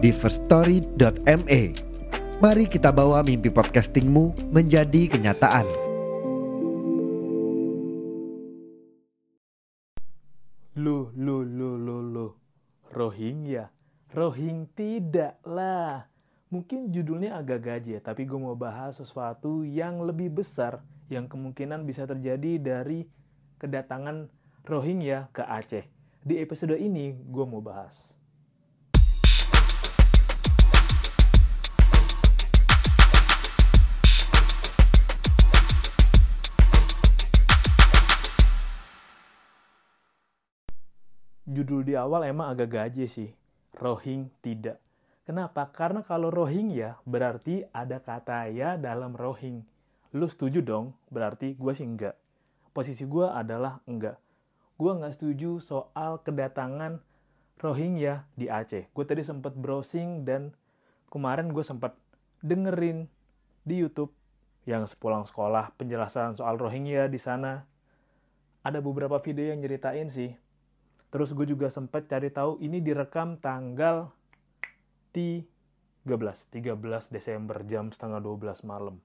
di firststory.me. Mari kita bawa mimpi podcastingmu menjadi kenyataan. Loh, loh, loh, loh, loh. Rohingya? Rohing tidak lah. Mungkin judulnya agak gaji ya, tapi gue mau bahas sesuatu yang lebih besar yang kemungkinan bisa terjadi dari kedatangan Rohingya ke Aceh. Di episode ini gue mau bahas. Judul di awal emang agak gaje sih. Rohing tidak. Kenapa? Karena kalau Rohingya berarti ada kata ya dalam Rohing. Lu setuju dong? Berarti gue sih enggak. Posisi gue adalah enggak. Gue nggak setuju soal kedatangan Rohingya di Aceh. Gue tadi sempat browsing dan kemarin gue sempat dengerin di YouTube yang sepulang sekolah penjelasan soal Rohingya di sana. Ada beberapa video yang nyeritain sih. Terus gue juga sempat cari tahu ini direkam tanggal 13, 13 Desember jam setengah 12 malam.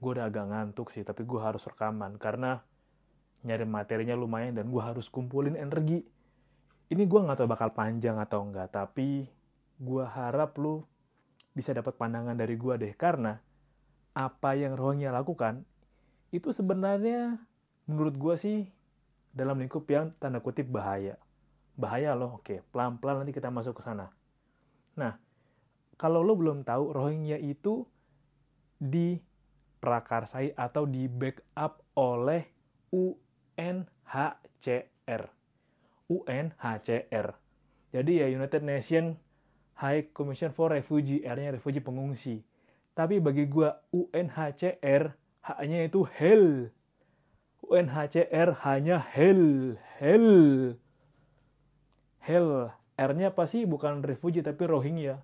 Gue udah agak ngantuk sih, tapi gue harus rekaman karena nyari materinya lumayan dan gue harus kumpulin energi. Ini gue nggak tahu bakal panjang atau enggak, tapi gue harap lu bisa dapat pandangan dari gue deh karena apa yang Rohingya lakukan itu sebenarnya menurut gue sih dalam lingkup yang tanda kutip bahaya. Bahaya loh, oke, pelan-pelan nanti kita masuk ke sana. Nah, kalau lo belum tahu, Rohingya itu diprakarsai atau di backup oleh UNHCR. UNHCR. Jadi ya United Nations High Commission for Refugee, R-nya refugee pengungsi. Tapi bagi gua UNHCR hanya itu hell. UNHCR hanya hell, hell. Hell, R-nya apa sih? Bukan refugee tapi Rohingya.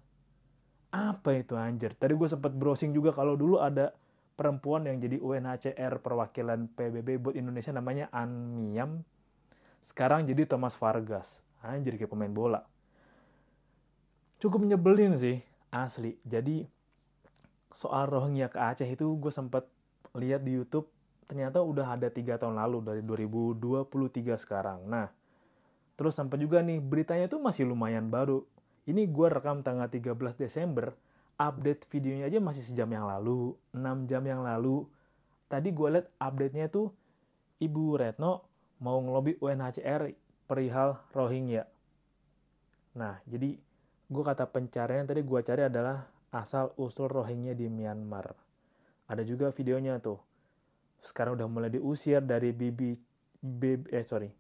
Apa itu anjir? Tadi gue sempat browsing juga kalau dulu ada perempuan yang jadi UNHCR perwakilan PBB buat Indonesia namanya Anmiam. Sekarang jadi Thomas Vargas. Anjir kayak pemain bola. Cukup nyebelin sih, asli. Jadi soal Rohingya ke Aceh itu gue sempat lihat di YouTube ternyata udah ada tiga tahun lalu dari 2023 sekarang. Nah, terus sampai juga nih beritanya tuh masih lumayan baru. Ini gue rekam tanggal 13 Desember, update videonya aja masih sejam yang lalu, 6 jam yang lalu. Tadi gue liat update-nya tuh Ibu Retno mau ngelobi UNHCR perihal Rohingya. Nah, jadi gue kata pencarian tadi gue cari adalah asal usul Rohingya di Myanmar. Ada juga videonya tuh sekarang udah mulai diusir dari BB, BB eh sorry.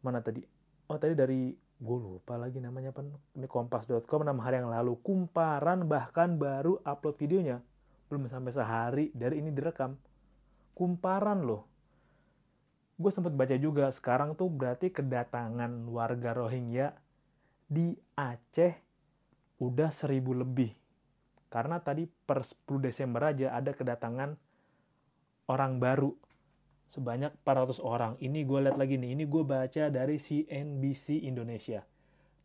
Mana tadi? Oh tadi dari gue lupa lagi namanya apa. Ini kompas.com enam hari yang lalu. Kumparan bahkan baru upload videonya. Belum sampai sehari dari ini direkam. Kumparan loh. Gue sempat baca juga sekarang tuh berarti kedatangan warga Rohingya di Aceh udah seribu lebih. Karena tadi per 10 Desember aja ada kedatangan orang baru sebanyak 400 orang. Ini gue lihat lagi nih, ini gue baca dari CNBC Indonesia.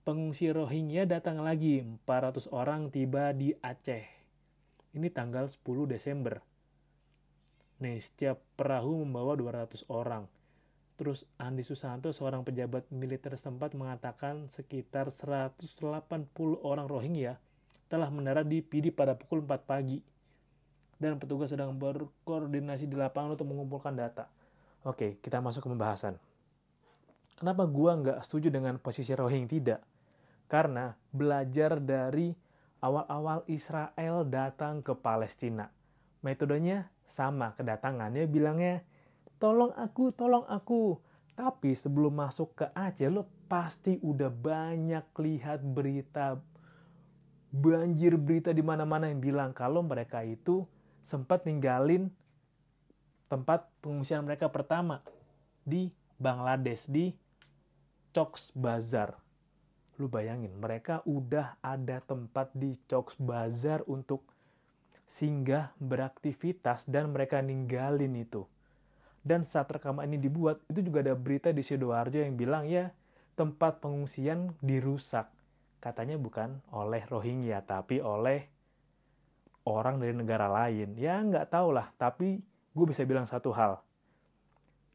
Pengungsi Rohingya datang lagi, 400 orang tiba di Aceh. Ini tanggal 10 Desember. Nih, setiap perahu membawa 200 orang. Terus Andi Susanto, seorang pejabat militer setempat mengatakan sekitar 180 orang Rohingya telah mendarat di Pidi pada pukul 4 pagi dan petugas sedang berkoordinasi di lapangan untuk mengumpulkan data. Oke, kita masuk ke pembahasan. Kenapa gua nggak setuju dengan posisi Rohingya? Tidak. Karena belajar dari awal-awal Israel datang ke Palestina. Metodenya sama kedatangannya bilangnya, tolong aku, tolong aku. Tapi sebelum masuk ke Aceh, lo pasti udah banyak lihat berita banjir berita di mana-mana yang bilang kalau mereka itu sempat ninggalin tempat pengungsian mereka pertama di Bangladesh di Cox Bazar. Lu bayangin, mereka udah ada tempat di Cox Bazar untuk singgah beraktivitas dan mereka ninggalin itu. Dan saat rekaman ini dibuat, itu juga ada berita di Sidoarjo yang bilang ya tempat pengungsian dirusak katanya bukan oleh Rohingya tapi oleh orang dari negara lain. Ya nggak tahu lah tapi gue bisa bilang satu hal.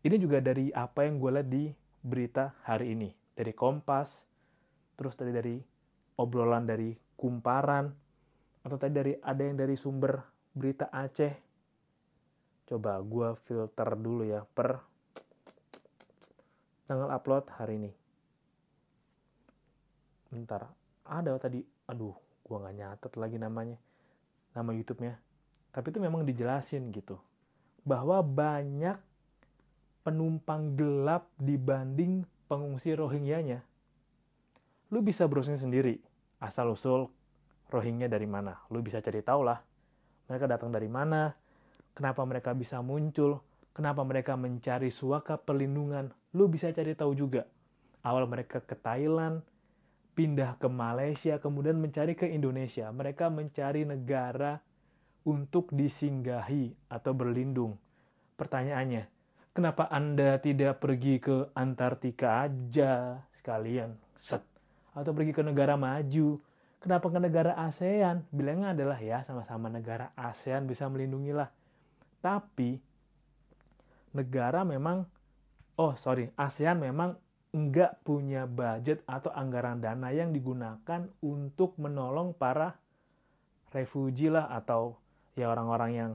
Ini juga dari apa yang gue lihat di berita hari ini. Dari Kompas terus tadi dari obrolan dari Kumparan atau tadi dari ada yang dari sumber berita Aceh. Coba gue filter dulu ya per tanggal upload hari ini. Bentar ada tadi aduh gua nggak nyatet lagi namanya nama YouTube-nya tapi itu memang dijelasin gitu bahwa banyak penumpang gelap dibanding pengungsi Rohingya-nya. Lu bisa browsing sendiri, asal usul Rohingya dari mana. Lu bisa cari tahu lah, mereka datang dari mana, kenapa mereka bisa muncul, kenapa mereka mencari suaka perlindungan. Lu bisa cari tahu juga. Awal mereka ke Thailand, pindah ke Malaysia, kemudian mencari ke Indonesia. Mereka mencari negara untuk disinggahi atau berlindung. Pertanyaannya, kenapa Anda tidak pergi ke Antartika aja sekalian? Set. Atau pergi ke negara maju? Kenapa ke negara ASEAN? Bilangnya adalah ya sama-sama negara ASEAN bisa melindungi lah. Tapi negara memang, oh sorry, ASEAN memang nggak punya budget atau anggaran dana yang digunakan untuk menolong para refugi lah atau ya orang-orang yang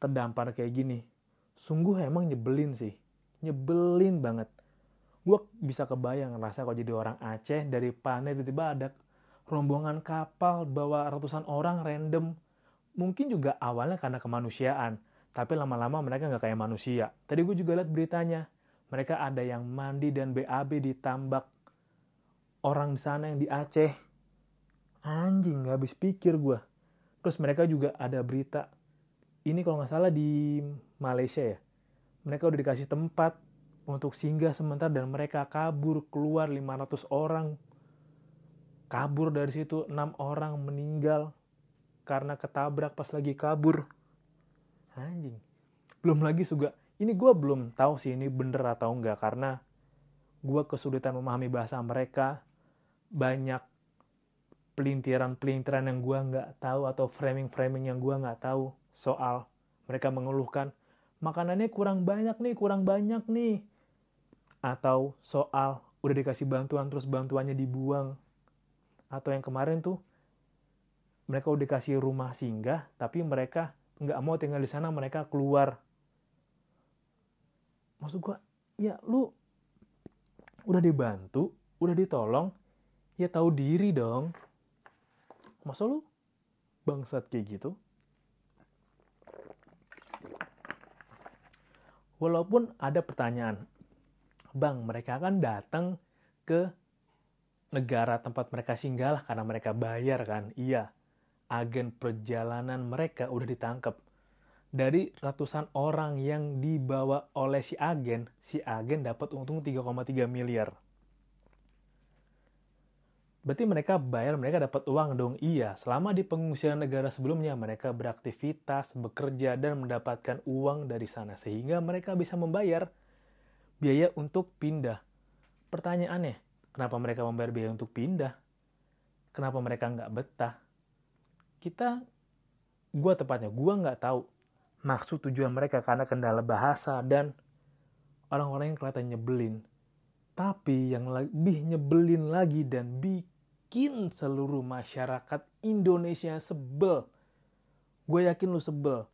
terdampar kayak gini. Sungguh emang nyebelin sih. Nyebelin banget. Gue bisa kebayang rasa kalau jadi orang Aceh dari Pane tiba-tiba ada rombongan kapal bawa ratusan orang random. Mungkin juga awalnya karena kemanusiaan. Tapi lama-lama mereka nggak kayak manusia. Tadi gue juga lihat beritanya mereka ada yang mandi dan BAB di tambak orang di sana yang di Aceh. Anjing, gak habis pikir gue. Terus mereka juga ada berita. Ini kalau nggak salah di Malaysia ya. Mereka udah dikasih tempat untuk singgah sebentar dan mereka kabur keluar 500 orang. Kabur dari situ 6 orang meninggal karena ketabrak pas lagi kabur. Anjing. Belum lagi juga ini gue belum tahu sih ini bener atau enggak karena gue kesulitan memahami bahasa mereka. Banyak pelintiran-pelintiran yang gue nggak tahu atau framing-framing yang gue nggak tahu soal mereka mengeluhkan. Makanannya kurang banyak nih kurang banyak nih. Atau soal udah dikasih bantuan terus bantuannya dibuang. Atau yang kemarin tuh mereka udah dikasih rumah singgah tapi mereka nggak mau tinggal di sana mereka keluar maksud gue ya lu udah dibantu udah ditolong ya tahu diri dong. Masa lu bangsat kayak gitu? Walaupun ada pertanyaan bang mereka kan datang ke negara tempat mereka singgah karena mereka bayar kan? Iya agen perjalanan mereka udah ditangkap dari ratusan orang yang dibawa oleh si agen, si agen dapat untung 3,3 miliar. Berarti mereka bayar, mereka dapat uang dong. Iya, selama di pengungsian negara sebelumnya mereka beraktivitas, bekerja, dan mendapatkan uang dari sana. Sehingga mereka bisa membayar biaya untuk pindah. Pertanyaannya, kenapa mereka membayar biaya untuk pindah? Kenapa mereka nggak betah? Kita, gue tepatnya, gue nggak tahu maksud tujuan mereka karena kendala bahasa dan orang-orang yang kelihatan nyebelin. Tapi yang lebih nyebelin lagi dan bikin seluruh masyarakat Indonesia sebel. Gue yakin lu sebel.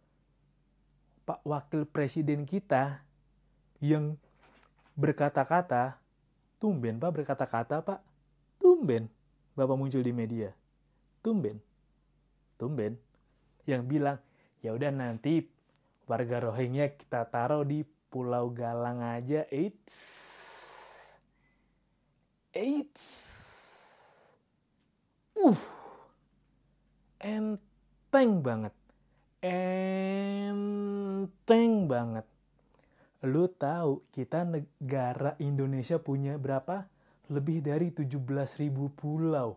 Pak Wakil Presiden kita yang berkata-kata, tumben Pak berkata-kata Pak, tumben Bapak muncul di media. Tumben. Tumben. Yang bilang, ya udah nanti warga Rohingya kita taruh di Pulau Galang aja. Eits. Eits. Uh. enteng banget. Enteng banget. Lu tahu kita negara Indonesia punya berapa? Lebih dari 17.000 pulau.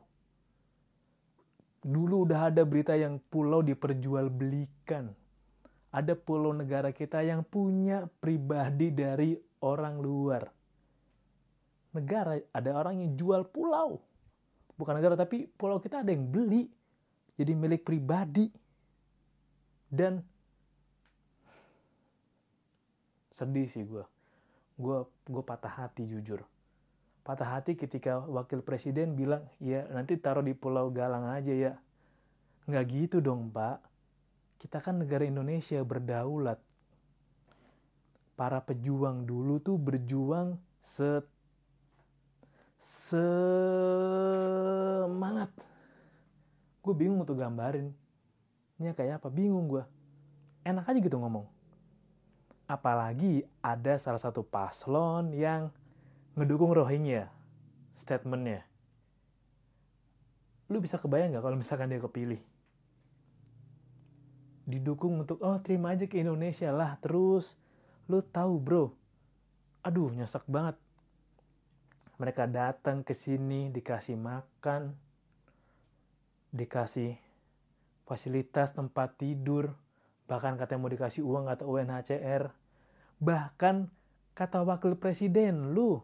Dulu udah ada berita yang pulau diperjualbelikan. Ada pulau negara kita yang punya pribadi dari orang luar. Negara, ada orang yang jual pulau. Bukan negara, tapi pulau kita ada yang beli. Jadi milik pribadi dan sedih sih gue gue gue patah hati jujur patah hati ketika wakil presiden bilang ya nanti taruh di pulau Galang aja ya nggak gitu dong pak kita kan negara Indonesia berdaulat. Para pejuang dulu tuh berjuang se semangat. Gue bingung untuk gambarin. Ini kayak apa? Bingung gue enak aja gitu ngomong. Apalagi ada salah satu paslon yang ngedukung Rohingya statementnya. Lu bisa kebayang nggak kalau misalkan dia kepilih didukung untuk oh terima aja ke Indonesia lah terus lu tahu bro. Aduh nyesek banget. Mereka datang ke sini dikasih makan dikasih fasilitas tempat tidur, bahkan katanya mau dikasih uang atau UNHCR, bahkan kata wakil presiden lu,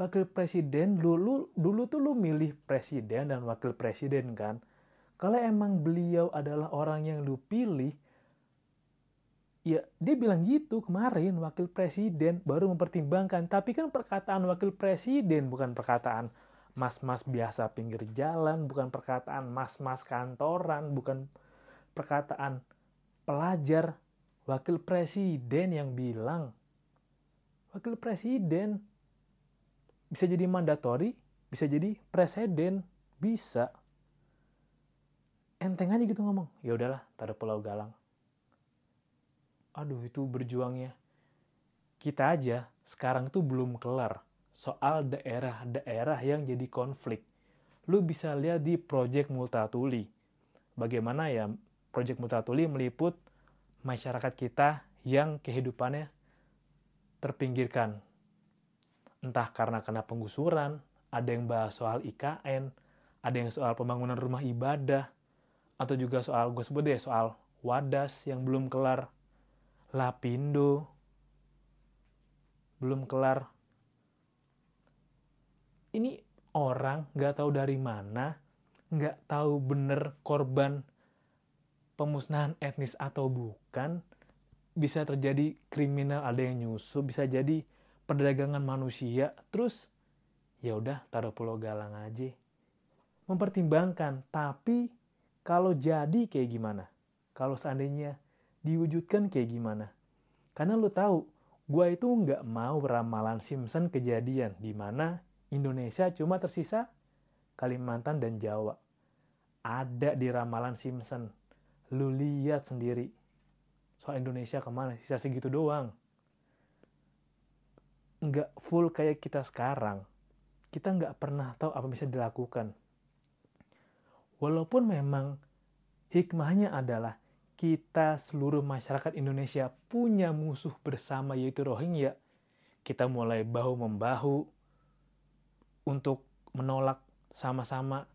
wakil presiden lu, lu dulu tuh lu milih presiden dan wakil presiden kan, kalau emang beliau adalah orang yang lu pilih, ya dia bilang gitu kemarin wakil presiden baru mempertimbangkan, tapi kan perkataan wakil presiden bukan perkataan mas-mas biasa pinggir jalan, bukan perkataan mas-mas kantoran, bukan perkataan pelajar, wakil presiden yang bilang. Wakil presiden bisa jadi mandatori, bisa jadi presiden, bisa. Enteng aja gitu ngomong. Ya udahlah, taruh Pulau Galang. Aduh, itu berjuangnya. Kita aja sekarang tuh belum kelar soal daerah-daerah yang jadi konflik. Lu bisa lihat di Project Multatuli. Bagaimana ya Project Multatuli meliput masyarakat kita yang kehidupannya terpinggirkan. Entah karena kena penggusuran, ada yang bahas soal IKN, ada yang soal pembangunan rumah ibadah, atau juga soal, gue sebut deh, soal Wadas yang belum kelar, Lapindo, belum kelar, ini orang nggak tahu dari mana, nggak tahu bener korban pemusnahan etnis atau bukan, bisa terjadi kriminal ada yang nyusup, bisa jadi perdagangan manusia, terus ya udah taruh Pulau Galang aja. Mempertimbangkan, tapi kalau jadi kayak gimana? Kalau seandainya diwujudkan kayak gimana? Karena lo tahu, gue itu nggak mau ramalan Simpson kejadian di mana Indonesia cuma tersisa Kalimantan dan Jawa. Ada di ramalan Simpson. Lu lihat sendiri. Soal Indonesia ke mana? Sisa segitu doang. Nggak full kayak kita sekarang. Kita nggak pernah tahu apa bisa dilakukan. Walaupun memang hikmahnya adalah kita seluruh masyarakat Indonesia punya musuh bersama yaitu Rohingya. Kita mulai bahu-membahu, untuk menolak sama-sama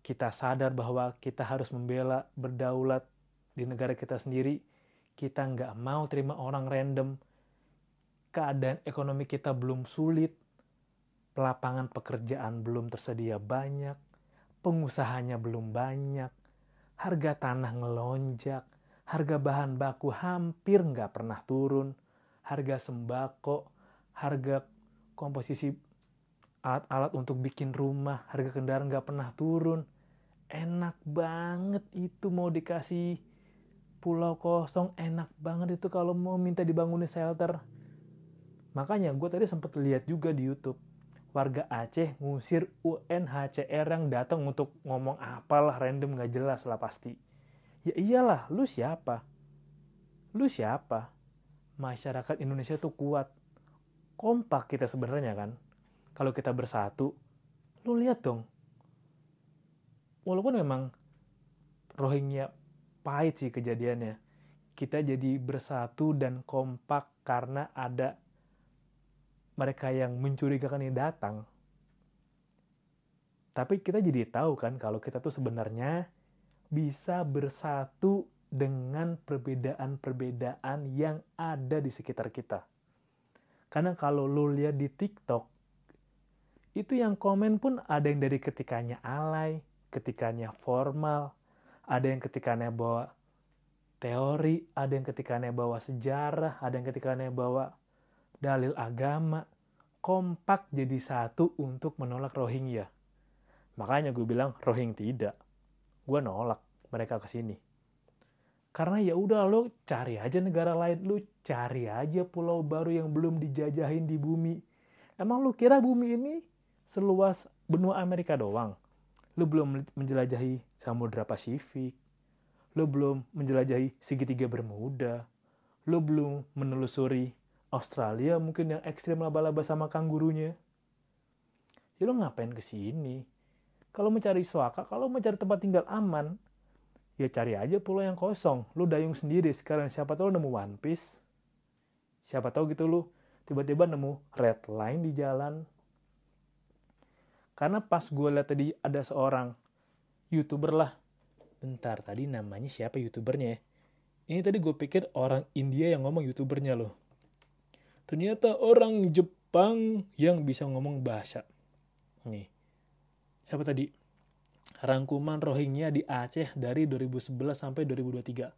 kita sadar bahwa kita harus membela berdaulat di negara kita sendiri. Kita nggak mau terima orang random. Keadaan ekonomi kita belum sulit. Lapangan pekerjaan belum tersedia banyak. Pengusahanya belum banyak. Harga tanah ngelonjak. Harga bahan baku hampir nggak pernah turun. Harga sembako, harga komposisi alat-alat untuk bikin rumah, harga kendaraan nggak pernah turun. Enak banget itu mau dikasih pulau kosong, enak banget itu kalau mau minta dibangunin shelter. Makanya gue tadi sempat lihat juga di YouTube. Warga Aceh ngusir UNHCR yang datang untuk ngomong apalah random nggak jelas lah pasti. Ya iyalah, lu siapa? Lu siapa? Masyarakat Indonesia tuh kuat. Kompak kita sebenarnya kan kalau kita bersatu, lu lihat dong. Walaupun memang Rohingya pahit sih kejadiannya. Kita jadi bersatu dan kompak karena ada mereka yang mencurigakan ini datang. Tapi kita jadi tahu kan kalau kita tuh sebenarnya bisa bersatu dengan perbedaan-perbedaan yang ada di sekitar kita. Karena kalau lo lihat di TikTok, itu yang komen pun ada yang dari ketikanya alay, ketikanya formal, ada yang ketikanya bawa teori, ada yang ketikanya bawa sejarah, ada yang ketikanya bawa dalil agama, kompak jadi satu untuk menolak Rohingya. Makanya gue bilang Rohingya tidak. Gue nolak mereka ke sini. Karena ya udah lo cari aja negara lain, lo cari aja pulau baru yang belum dijajahin di bumi. Emang lo kira bumi ini seluas benua Amerika doang? Lo belum menjelajahi Samudra Pasifik. Lo belum menjelajahi segitiga Bermuda. Lo belum menelusuri Australia mungkin yang ekstrim laba-laba sama kanggurunya. Ya lo ngapain ke sini? Kalau mencari suaka, kalau mencari tempat tinggal aman, ya cari aja pulau yang kosong. Lu dayung sendiri sekarang siapa tahu nemu One Piece. Siapa tahu gitu lu tiba-tiba nemu red line di jalan. Karena pas gue lihat tadi ada seorang youtuber lah. Bentar, tadi namanya siapa youtubernya ya? Ini tadi gue pikir orang India yang ngomong youtubernya loh. Ternyata orang Jepang yang bisa ngomong bahasa. Nih. Siapa tadi? rangkuman Rohingya di Aceh dari 2011 sampai 2023.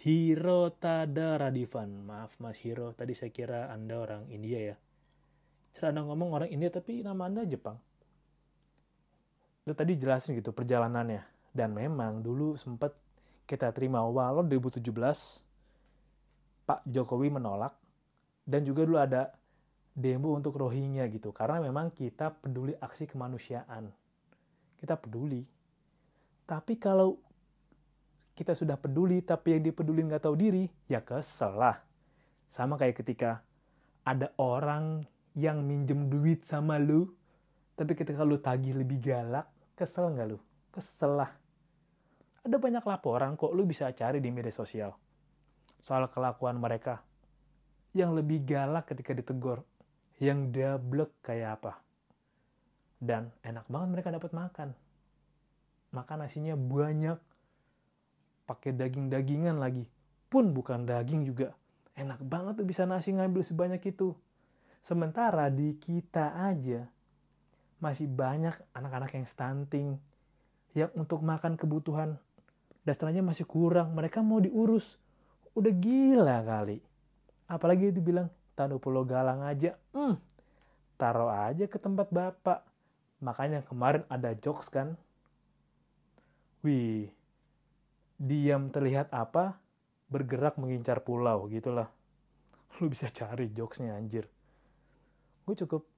Hiro Tada Radivan. Maaf Mas Hiro, tadi saya kira Anda orang India ya. Cara Anda ngomong orang India tapi nama Anda Jepang. Itu tadi jelasin gitu perjalanannya. Dan memang dulu sempat kita terima walau 2017 Pak Jokowi menolak dan juga dulu ada demo untuk Rohingya gitu karena memang kita peduli aksi kemanusiaan kita peduli tapi kalau kita sudah peduli, tapi yang dipedulin nggak tahu diri, ya kesel lah. Sama kayak ketika ada orang yang minjem duit sama lu, tapi ketika lu tagih lebih galak, kesel nggak lu? Kesel lah. Ada banyak laporan kok lu bisa cari di media sosial soal kelakuan mereka yang lebih galak ketika ditegur, yang dablek kayak apa. Dan enak banget mereka dapat makan. Makan nasinya banyak pakai daging-dagingan lagi. Pun bukan daging juga. Enak banget tuh bisa nasi ngambil sebanyak itu. Sementara di kita aja masih banyak anak-anak yang stunting yang untuk makan kebutuhan. Dasarnya masih kurang. Mereka mau diurus. Udah gila kali apalagi itu bilang taruh pulau galang aja hmm, taruh aja ke tempat bapak makanya kemarin ada jokes kan wih, diam terlihat apa, bergerak mengincar pulau, gitulah. Lu bisa cari jokesnya anjir. Gue cukup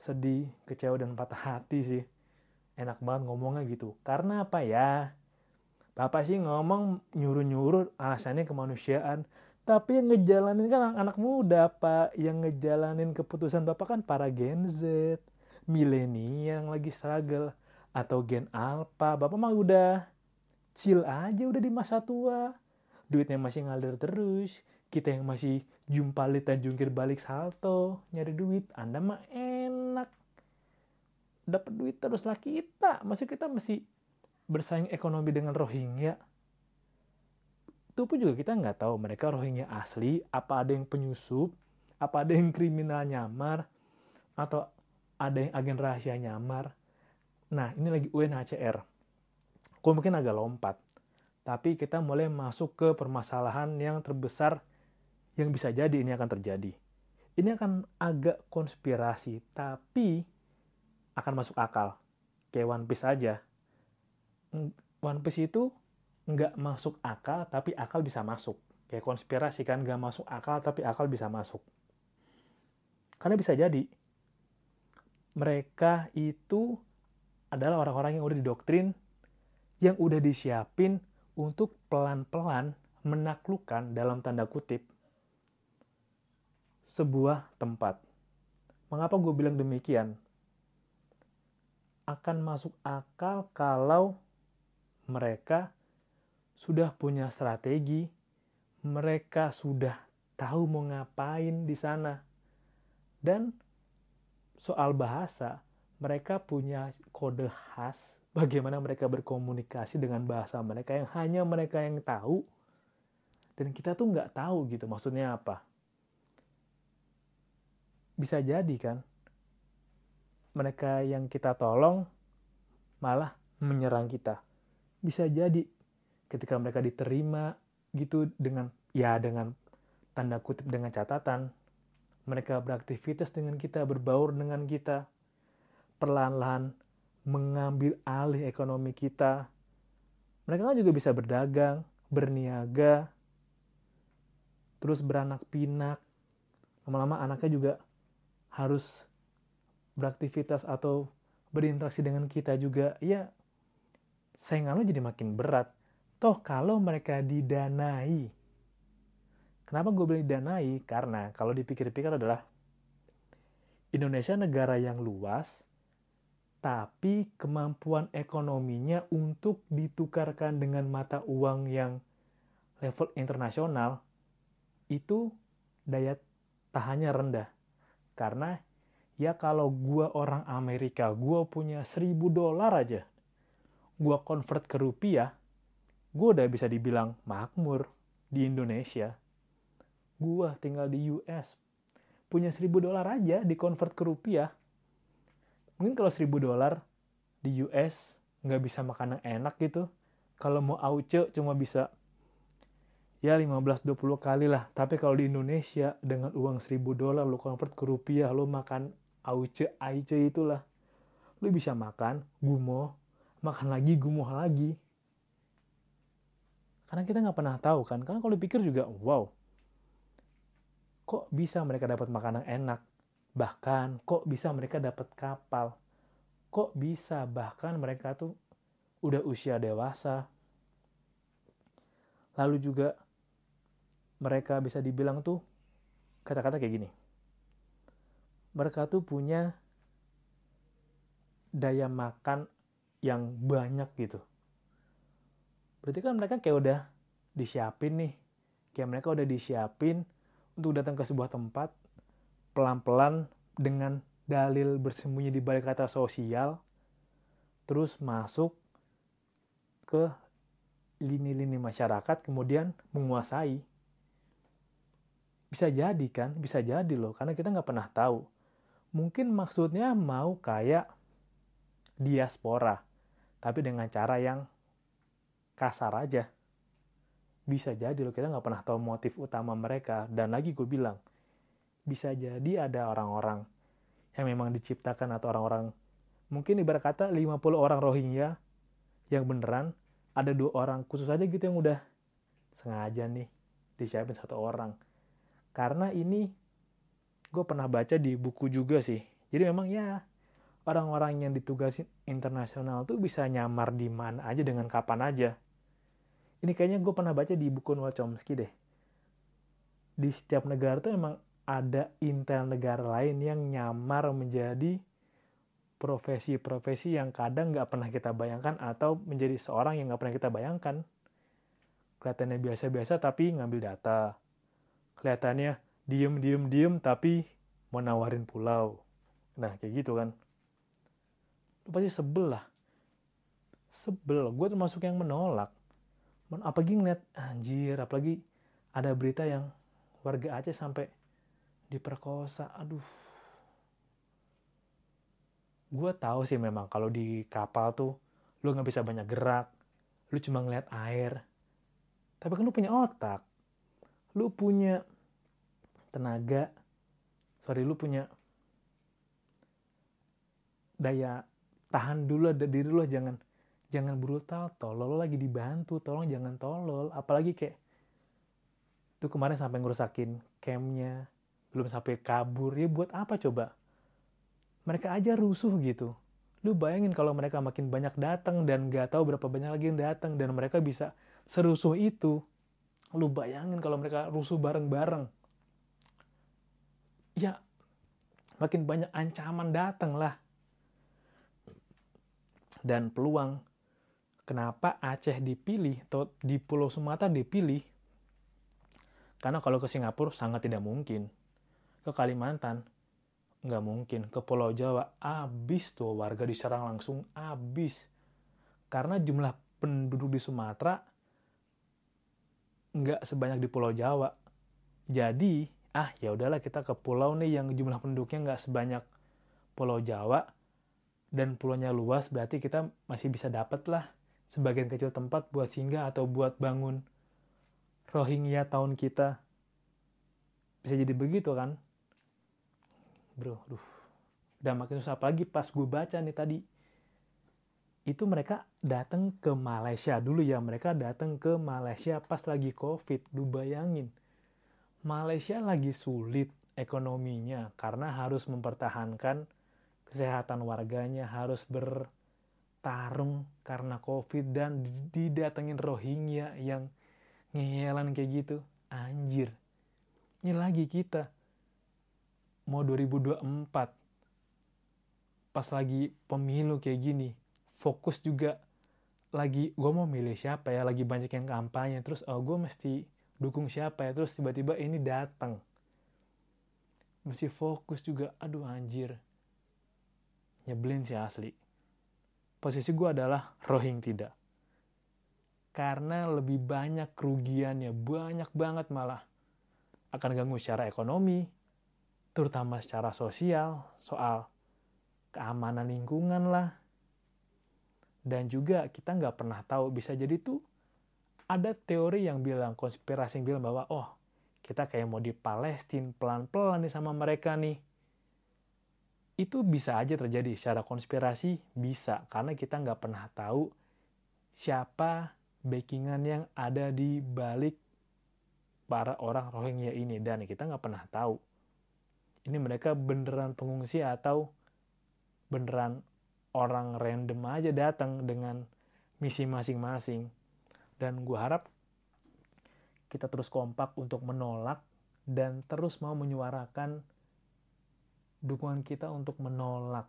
sedih, kecewa, dan patah hati sih. Enak banget ngomongnya gitu. Karena apa ya? Bapak sih ngomong nyuruh-nyuruh alasannya kemanusiaan. Tapi yang ngejalanin kan anak-anak muda, Pak. Yang ngejalanin keputusan Bapak kan para Gen Z, milenial yang lagi struggle atau gen alpha. Bapak mah udah chill aja udah di masa tua. Duitnya masih ngalir terus. Kita yang masih jumpa dan jungkir balik salto nyari duit. Anda mah enak. Dapat duit terus lah kita. Masih kita masih bersaing ekonomi dengan Rohingya itu pun juga kita nggak tahu mereka Rohingya asli apa ada yang penyusup apa ada yang kriminal nyamar atau ada yang agen rahasia nyamar Nah, ini lagi UNHCR. Kok mungkin agak lompat. Tapi kita mulai masuk ke permasalahan yang terbesar yang bisa jadi ini akan terjadi. Ini akan agak konspirasi, tapi akan masuk akal. Kayak One Piece aja. One Piece itu nggak masuk akal, tapi akal bisa masuk. Kayak konspirasi kan, nggak masuk akal, tapi akal bisa masuk. Karena bisa jadi, mereka itu adalah orang-orang yang udah didoktrin, yang udah disiapin untuk pelan-pelan menaklukkan dalam tanda kutip sebuah tempat. Mengapa gue bilang demikian? Akan masuk akal kalau mereka sudah punya strategi, mereka sudah tahu mau ngapain di sana. Dan soal bahasa, mereka punya kode khas bagaimana mereka berkomunikasi dengan bahasa mereka yang hanya mereka yang tahu. Dan kita tuh nggak tahu gitu maksudnya apa. Bisa jadi kan mereka yang kita tolong malah menyerang kita. Bisa jadi ketika mereka diterima gitu dengan ya dengan tanda kutip dengan catatan mereka beraktivitas dengan kita berbaur dengan kita perlahan-lahan mengambil alih ekonomi kita. Mereka kan juga bisa berdagang berniaga terus beranak pinak. Lama-lama anaknya juga harus beraktivitas atau berinteraksi dengan kita juga. Ya saingan lo jadi makin berat toh kalau mereka didanai. Kenapa gue bilang didanai? Karena kalau dipikir-pikir adalah Indonesia negara yang luas tapi kemampuan ekonominya untuk ditukarkan dengan mata uang yang level internasional itu daya tahannya rendah. Karena ya kalau gue orang Amerika gue punya seribu dolar aja gue convert ke rupiah, gue udah bisa dibilang makmur di Indonesia. Gue tinggal di US, punya seribu dolar aja di convert ke rupiah. Mungkin kalau seribu dolar di US nggak bisa makan yang enak gitu. Kalau mau auce cuma bisa ya 15-20 kali lah. Tapi kalau di Indonesia dengan uang seribu dolar lo convert ke rupiah, lo makan auce, aice itulah. Lo bisa makan gumo, makan lagi gumuh lagi karena kita nggak pernah tahu kan. Karena kalau dipikir juga wow kok bisa mereka dapat makanan enak? Bahkan kok bisa mereka dapat kapal? Kok bisa bahkan mereka tuh udah usia dewasa? Lalu juga mereka bisa dibilang tuh kata-kata kayak gini. Mereka tuh punya daya makan yang banyak gitu. Berarti kan mereka kayak udah disiapin nih. Kayak mereka udah disiapin untuk datang ke sebuah tempat pelan-pelan dengan dalil bersembunyi di balik kata sosial terus masuk ke lini-lini masyarakat kemudian menguasai. Bisa jadi kan? Bisa jadi loh karena kita nggak pernah tahu. Mungkin maksudnya mau kayak diaspora tapi dengan cara yang kasar aja. Bisa jadi loh, kita nggak pernah tahu motif utama mereka. Dan lagi gue bilang, bisa jadi ada orang-orang yang memang diciptakan atau orang-orang, mungkin ibarat kata 50 orang Rohingya yang beneran, ada dua orang khusus aja gitu yang udah sengaja nih disiapin satu orang. Karena ini gue pernah baca di buku juga sih. Jadi memang ya orang-orang yang ditugasin internasional tuh bisa nyamar di mana aja dengan kapan aja. Ini kayaknya gue pernah baca di buku Noah Chomsky deh. Di setiap negara tuh emang ada intel negara lain yang nyamar menjadi profesi-profesi yang kadang nggak pernah kita bayangkan atau menjadi seorang yang nggak pernah kita bayangkan. Kelihatannya biasa-biasa tapi ngambil data. Kelihatannya diem-diem-diem tapi mau nawarin pulau. Nah, kayak gitu kan pasti sebel lah sebel gue termasuk yang menolak apalagi ngeliat anjir apalagi ada berita yang warga Aceh sampai diperkosa. Aduh. Gue tahu sih memang kalau di kapal tuh lu nggak bisa banyak gerak lu cuma ngeliat air. Tapi kan lu punya otak. Lu punya tenaga sorry lu punya daya tahan dulu ada diri lo jangan jangan brutal tolol lo lagi dibantu tolong jangan tolol. Apalagi kayak itu kemarin sampai ngerusakin campnya belum sampai kabur. Ya buat apa coba? Mereka aja rusuh gitu. Lu bayangin kalau mereka makin banyak datang dan gak tahu berapa banyak lagi yang datang dan mereka bisa serusuh itu. Lu bayangin kalau mereka rusuh bareng-bareng. Ya makin banyak ancaman datang lah. Dan peluang kenapa Aceh dipilih atau di Pulau Sumatera dipilih? Karena kalau ke Singapura sangat tidak mungkin. Ke Kalimantan nggak mungkin. Ke Pulau Jawa abis tuh warga diserang langsung abis karena jumlah penduduk di Sumatera nggak sebanyak di Pulau Jawa. Jadi ah ya udahlah kita ke pulau nih yang jumlah penduduknya nggak sebanyak Pulau Jawa dan pulaunya luas berarti kita masih bisa dapat lah sebagian kecil tempat buat singgah atau buat bangun Rohingya tahun kita. Bisa jadi begitu kan? Bro duh. Udah makin susah. Apalagi pas gue baca nih tadi itu mereka datang ke Malaysia dulu ya. Mereka datang ke Malaysia pas lagi covid. Lu bayangin. Malaysia lagi sulit ekonominya karena harus mempertahankan kesehatan warganya harus bertarung karena covid dan didatengin Rohingya yang ngehelan kayak gitu. Anjir. Ini lagi kita. Mau 2024 pas lagi pemilu kayak gini fokus juga lagi gue mau milih siapa ya? Lagi banyak yang kampanye. Terus oh gue mesti dukung siapa ya? Terus tiba-tiba ini datang mesti fokus juga. Aduh anjir. Nyebelin sih asli. Posisi gue adalah rohing tidak. Karena lebih banyak kerugiannya, banyak banget malah. Akan ganggu secara ekonomi, terutama secara sosial, soal keamanan lingkungan lah. Dan juga kita nggak pernah tahu, bisa jadi tuh ada teori yang bilang, konspirasi yang bilang bahwa, oh kita kayak mau di Palestina pelan-pelan nih sama mereka nih itu bisa aja terjadi. Secara konspirasi bisa. Karena kita nggak pernah tahu siapa backingan yang ada di balik para orang Rohingya ini. Dan kita nggak pernah tahu. Ini mereka beneran pengungsi atau beneran orang random aja datang dengan misi masing-masing. Dan gue harap kita terus kompak untuk menolak dan terus mau menyuarakan dukungan kita untuk menolak.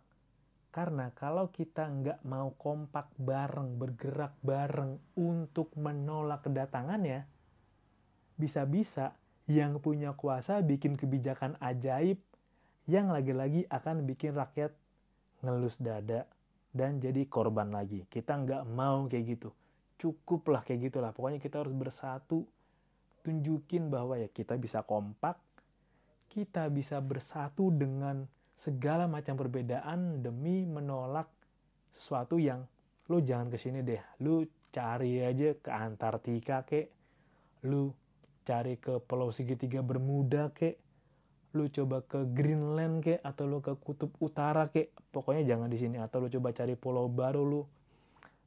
Karena kalau kita nggak mau kompak bareng, bergerak bareng untuk menolak kedatangannya, bisa-bisa yang punya kuasa bikin kebijakan ajaib yang lagi-lagi akan bikin rakyat ngelus dada dan jadi korban lagi. Kita nggak mau kayak gitu. Cukuplah kayak gitulah. Pokoknya kita harus bersatu, tunjukin bahwa ya kita bisa kompak, kita bisa bersatu dengan segala macam perbedaan demi menolak sesuatu yang lu jangan ke sini deh. Lu cari aja ke Antartika kek. Lu cari ke Pulau Segitiga Bermuda kek. Lu coba ke Greenland kek atau lu ke Kutub Utara kek. Pokoknya jangan di sini atau lu coba cari pulau baru lu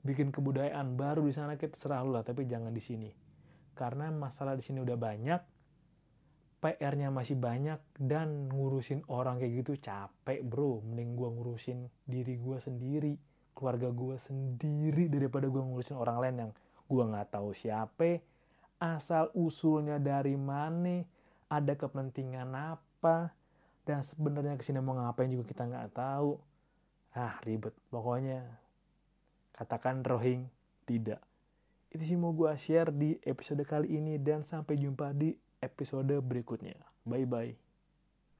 bikin kebudayaan baru di sana kek terserah lu lah tapi jangan di sini. Karena masalah di sini udah banyak PR-nya masih banyak dan ngurusin orang kayak gitu capek bro. Mending gue ngurusin diri gue sendiri keluarga gue sendiri daripada gue ngurusin orang lain yang gue nggak tahu siapa. Asal usulnya dari mana ada kepentingan apa dan sebenarnya ke sini mau ngapain juga kita nggak tahu. Ah ribet. Pokoknya katakan rohing tidak. Itu sih mau gue share di episode kali ini dan sampai jumpa di episode berikutnya. Bye bye.